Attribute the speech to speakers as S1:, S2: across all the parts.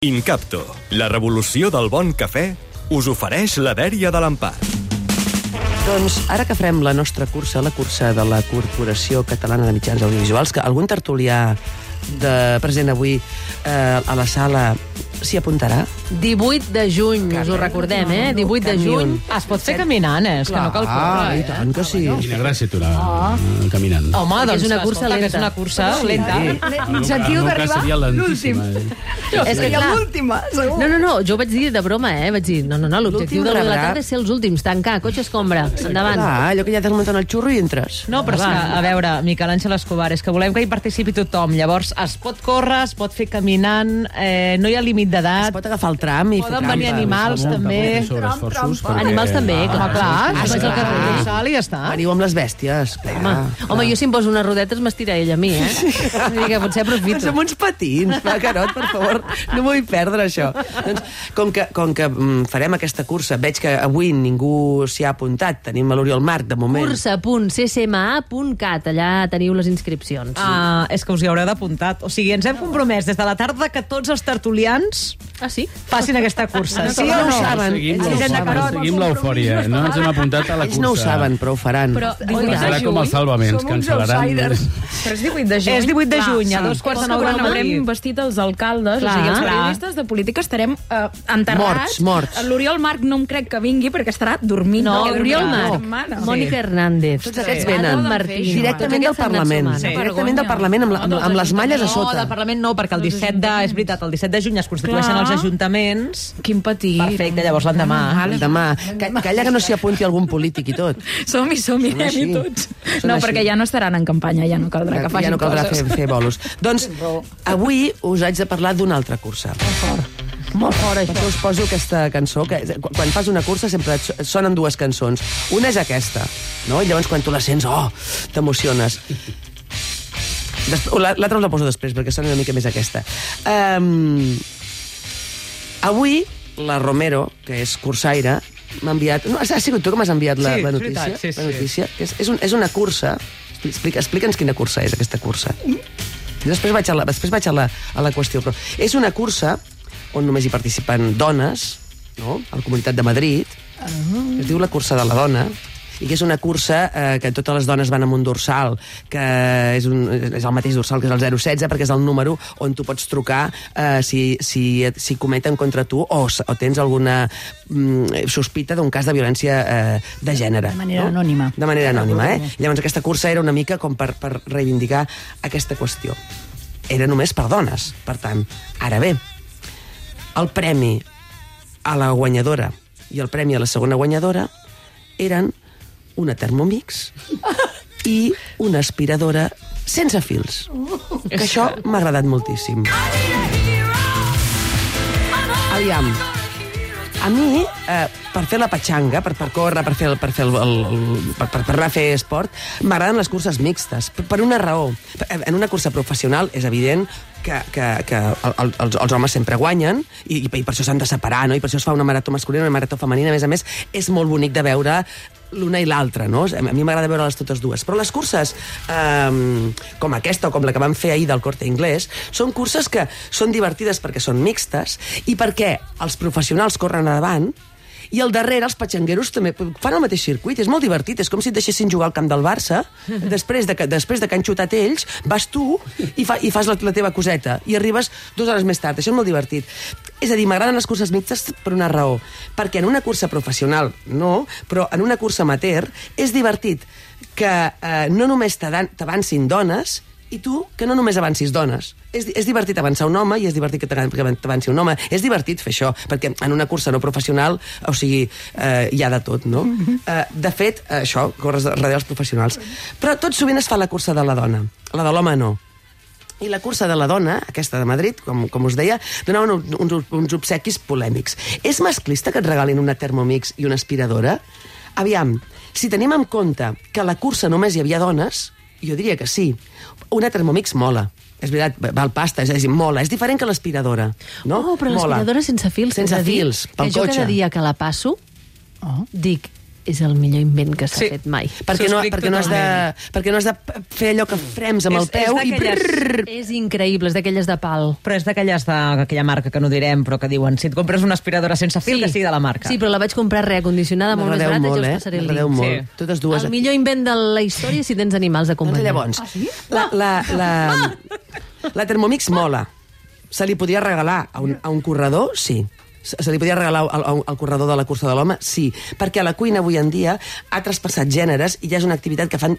S1: Incapto, la revolució del bon cafè, us ofereix la dèria de l'empar.
S2: Doncs ara que farem la nostra cursa, la cursa de la Corporació Catalana de Mitjans Audiovisuals, que algun tertulià de present avui eh, a la sala s'hi apuntarà?
S3: 18 de juny, us ho recordem, eh? 18 de juny.
S4: Es pot fer caminant, eh? És que no cal
S2: Ah,
S4: córrer,
S2: i
S4: eh?
S2: tant que sí.
S5: Quina gràcia tu eh, caminant.
S4: Home, doncs
S3: és una
S4: escolta,
S3: cursa
S4: que És
S3: lenta.
S4: una cursa lenta.
S6: L'objectiu d'arribar
S5: seria lentíssima.
S3: És que, clar,
S6: l'última, segur.
S3: no, no, no, jo vaig dir de broma, eh? Vaig dir, no, no, no, l'objectiu
S2: L'últim
S3: de la tarda és ser els últims, tancar, cotxe escombra, endavant.
S2: Ah, allò que ja t'has muntat el xurro i entres.
S4: No, però és que, a veure, Miquel Àngel Escobar, és que volem que hi participi tothom. Llavors, es pot córrer, es pot fer caminant, eh, no hi ha límit
S2: Es
S4: d'edat.
S2: pot agafar el tram i fer
S4: Poden venir animals, també.
S3: Animals també,
S5: Ah,
S3: clar.
S4: Clar,
S2: Ah,
S4: ah,
S2: sí,
S4: el
S2: clar.
S4: carrer sal i ja està.
S2: Veniu amb les bèsties. Clar,
S3: Home, home, jo si em poso unes rodetes m'estira ella a mi, eh? Vull dir que potser
S2: Però
S3: aprofito.
S2: som uns patins, va, Carot, per favor, no vull perdre això. Doncs, com que, com que mm, farem aquesta cursa, veig que avui ningú s'hi ha apuntat, tenim a l'Oriol Marc, de moment.
S3: cursa.ccma.cat, allà teniu les inscripcions.
S4: Ah, és que us hi haureu d'apuntat. O sigui, ens hem compromès des de la tarda que tots els tertulians
S3: Ah, sí?
S4: facin aquesta cursa. Sí
S2: no
S4: o no?
S2: saben.
S5: Seguim
S2: Ells no
S5: l'eufòria,
S2: saben.
S5: seguim l'eufòria. No ens hem apuntat a la
S2: Ells
S5: cursa.
S2: no ho saben, però ho faran.
S6: Però 18 de
S5: Serà com els salvaments,
S6: uns
S5: cancel·laran.
S6: outsiders. Però és 18 de juny.
S4: És 18 de
S6: Clar,
S4: juny, a dos quarts de nou
S6: que quan haurem vestit els alcaldes,
S3: Clar,
S6: o sigui, els periodistes de política estarem eh, enterrats.
S2: Morts, morts.
S6: L'Oriol Marc no em crec que vingui perquè estarà dormint.
S3: No,
S6: perquè
S3: Oriol
S6: dormirà
S3: Marc. Mònica Hernández,
S2: Tots aquests venen
S3: Martín,
S2: directament del Parlament. Directament del Parlament, amb, les malles a
S4: No,
S2: sota.
S4: del Parlament no, perquè el 17 de, és veritat, el 17 de juny es constitueixen
S6: Clar.
S4: Els ajuntaments.
S6: Quin petit.
S4: Perfecte, llavors l'endemà.
S2: Demà. Que, calla que no s'hi apunti algun polític i tot.
S6: Som-hi, som-hi,
S2: així.
S6: anem-hi tots.
S2: Són
S6: No,
S2: així.
S6: perquè ja no estaran en campanya, ja no caldrà que facin
S2: ja no caldrà
S6: coses.
S2: fer, fer bolos. doncs, avui us haig de parlar d'una altra cursa. Molt fort, això. Us poso aquesta cançó, que qu- quan fas una cursa sempre et so- et sonen dues cançons. Una és aquesta, no? I llavors quan tu la sents, oh, t'emociones. L'altra us la poso després, perquè sona una mica més aquesta. Um, avui, la Romero, que és cursaire, m'ha enviat... No, has sigut tu que m'has enviat la,
S4: Sí,
S2: la notícia?
S4: veritat, sí, sí.
S2: La notícia, que és, és, un, és una cursa... Explica, Explica'ns quina cursa és, aquesta cursa. Després vaig a la, després vaig a la, a la qüestió, però és una cursa on només hi participen dones, no?, a la Comunitat de Madrid, es diu la cursa de la dona, i que és una cursa eh, que totes les dones van amb un dorsal, que és, un, és el mateix dorsal que és el 016, perquè és el número on tu pots trucar eh, si, si, si cometen contra tu o, o tens alguna mm, sospita d'un cas de violència eh, de gènere.
S6: De manera anònima.
S2: De manera anònima, eh? Llavors aquesta cursa era una mica com per, per reivindicar aquesta qüestió. Era només per dones, per tant. Ara bé, el premi a la guanyadora i el premi a la segona guanyadora eren una Thermomix i una aspiradora sense fils. Que això m'ha agradat moltíssim. Aviam, a mi, eh, per fer la patxanga, per, per córrer, per, fer el, per, fer el, el, el, per, per, per anar a fer esport, m'agraden les curses mixtes, per, per una raó. En una cursa professional és evident que, que, que el, el, els, els homes sempre guanyen i, i per això s'han de separar, no? i per això es fa una marató masculina i una marató femenina. A més a més, és molt bonic de veure l'una i l'altra, no? A mi m'agrada veure-les totes dues. Però les curses um, com aquesta o com la que vam fer ahir del Corte Inglés són curses que són divertides perquè són mixtes i perquè els professionals corren davant i al darrere els patxangueros també fan el mateix circuit, és molt divertit, és com si et deixessin jugar al camp del Barça, després de que, després de que han xutat ells, vas tu i, fa, i fas la, la teva coseta, i arribes dues hores més tard, això és molt divertit. És a dir, m'agraden les curses mixtes per una raó, perquè en una cursa professional no, però en una cursa amateur és divertit que eh, no només t'avancin dones, i tu, que no només avancis dones. És, és divertit avançar un home i és divertit que t'avan- que t'avanci un home. És divertit fer això, perquè en una cursa no professional, o sigui, eh, hi ha de tot, no? Eh, de fet, eh, això, corres darrere els professionals. Però tot sovint es fa la cursa de la dona. La de l'home no. I la cursa de la dona, aquesta de Madrid, com, com us deia, donaven un- uns, uns obsequis polèmics. És masclista que et regalin una Thermomix i una aspiradora? Aviam, si tenim en compte que a la cursa només hi havia dones, jo diria que sí. Una Thermomix mola. És veritat, val pasta, és a dir, mola. És diferent que l'aspiradora. No?
S3: Oh, però l'aspiradora sense fils.
S2: Sense
S3: a dir,
S2: fils, pel
S3: que jo
S2: cotxe.
S3: cada dia que la passo,
S6: Oh.
S3: dic, és el millor invent que s'ha
S4: Sí.
S3: fet mai.
S2: Perquè no, perquè, no has de, perquè no has de fer allò que frems amb
S4: És-
S2: el peu
S4: és
S2: i... brrr.
S3: És increïble, és d'aquelles de pal.
S4: Però és d'aquelles d'aquella marca que no direm, però que diuen si et compres una aspiradora sense fil, que sigui de la marca.
S3: Sí, però la vaig comprar reacondicionada molt més barata i
S2: molt,
S3: ja
S2: eh?
S3: us passaré el
S2: M'agradeu
S3: link.
S2: molt.
S4: Sí.
S2: Totes dues.
S3: El millor invent de la història si tens animals de
S2: Doncs
S3: companyia.
S2: llavors, la, la, la, la Thermomix mola. Se li podia regalar a un, a un corredor? Sí. Se li podia regalar al, al, corredor de la cursa de l'home? Sí. Perquè la cuina avui en dia ha traspassat gèneres i ja és una activitat que fan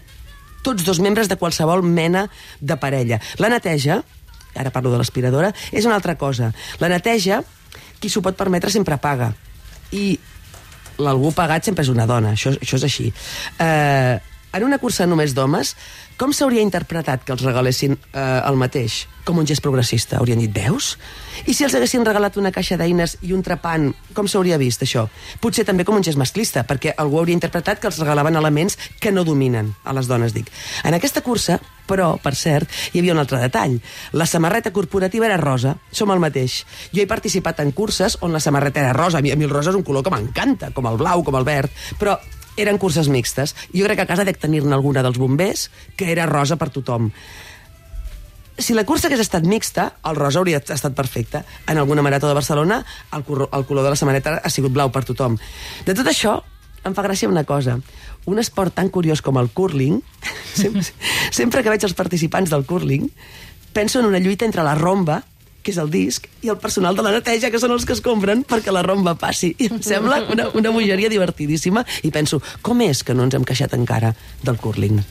S2: tots dos membres de qualsevol mena de parella. La neteja, ara parlo de l'aspiradora, és una altra cosa. La neteja, qui s'ho pot permetre sempre paga. I l'algú pagat sempre és una dona, això, això és així. Eh, en una cursa només d'homes, com s'hauria interpretat que els regalessin eh, el mateix? Com un gest progressista? Haurien dit, veus? I si els haguessin regalat una caixa d'eines i un trepant, com s'hauria vist això? Potser també com un gest masclista, perquè algú hauria interpretat que els regalaven elements que no dominen a les dones, dic. En aquesta cursa, però, per cert, hi havia un altre detall. La samarreta corporativa era rosa, som el mateix. Jo he participat en curses on la samarreta era rosa, a mi, a mi el rosa és un color que m'encanta, com el blau, com el verd, però eren curses mixtes. Jo crec que a casa dec tenir-ne alguna dels bombers que era rosa per tothom. Si la cursa hagués estat mixta, el rosa hauria estat perfecte. En alguna marató de Barcelona, el, el color de la samarreta ha sigut blau per tothom. De tot això, em fa gràcia una cosa. Un esport tan curiós com el curling, sempre, sempre que veig els participants del curling, penso en una lluita entre la romba, que és el disc, i el personal de la neteja, que són els que es compren perquè la romba passi. I em sembla una, una bogeria divertidíssima i penso, com és que no ens hem queixat encara del curling?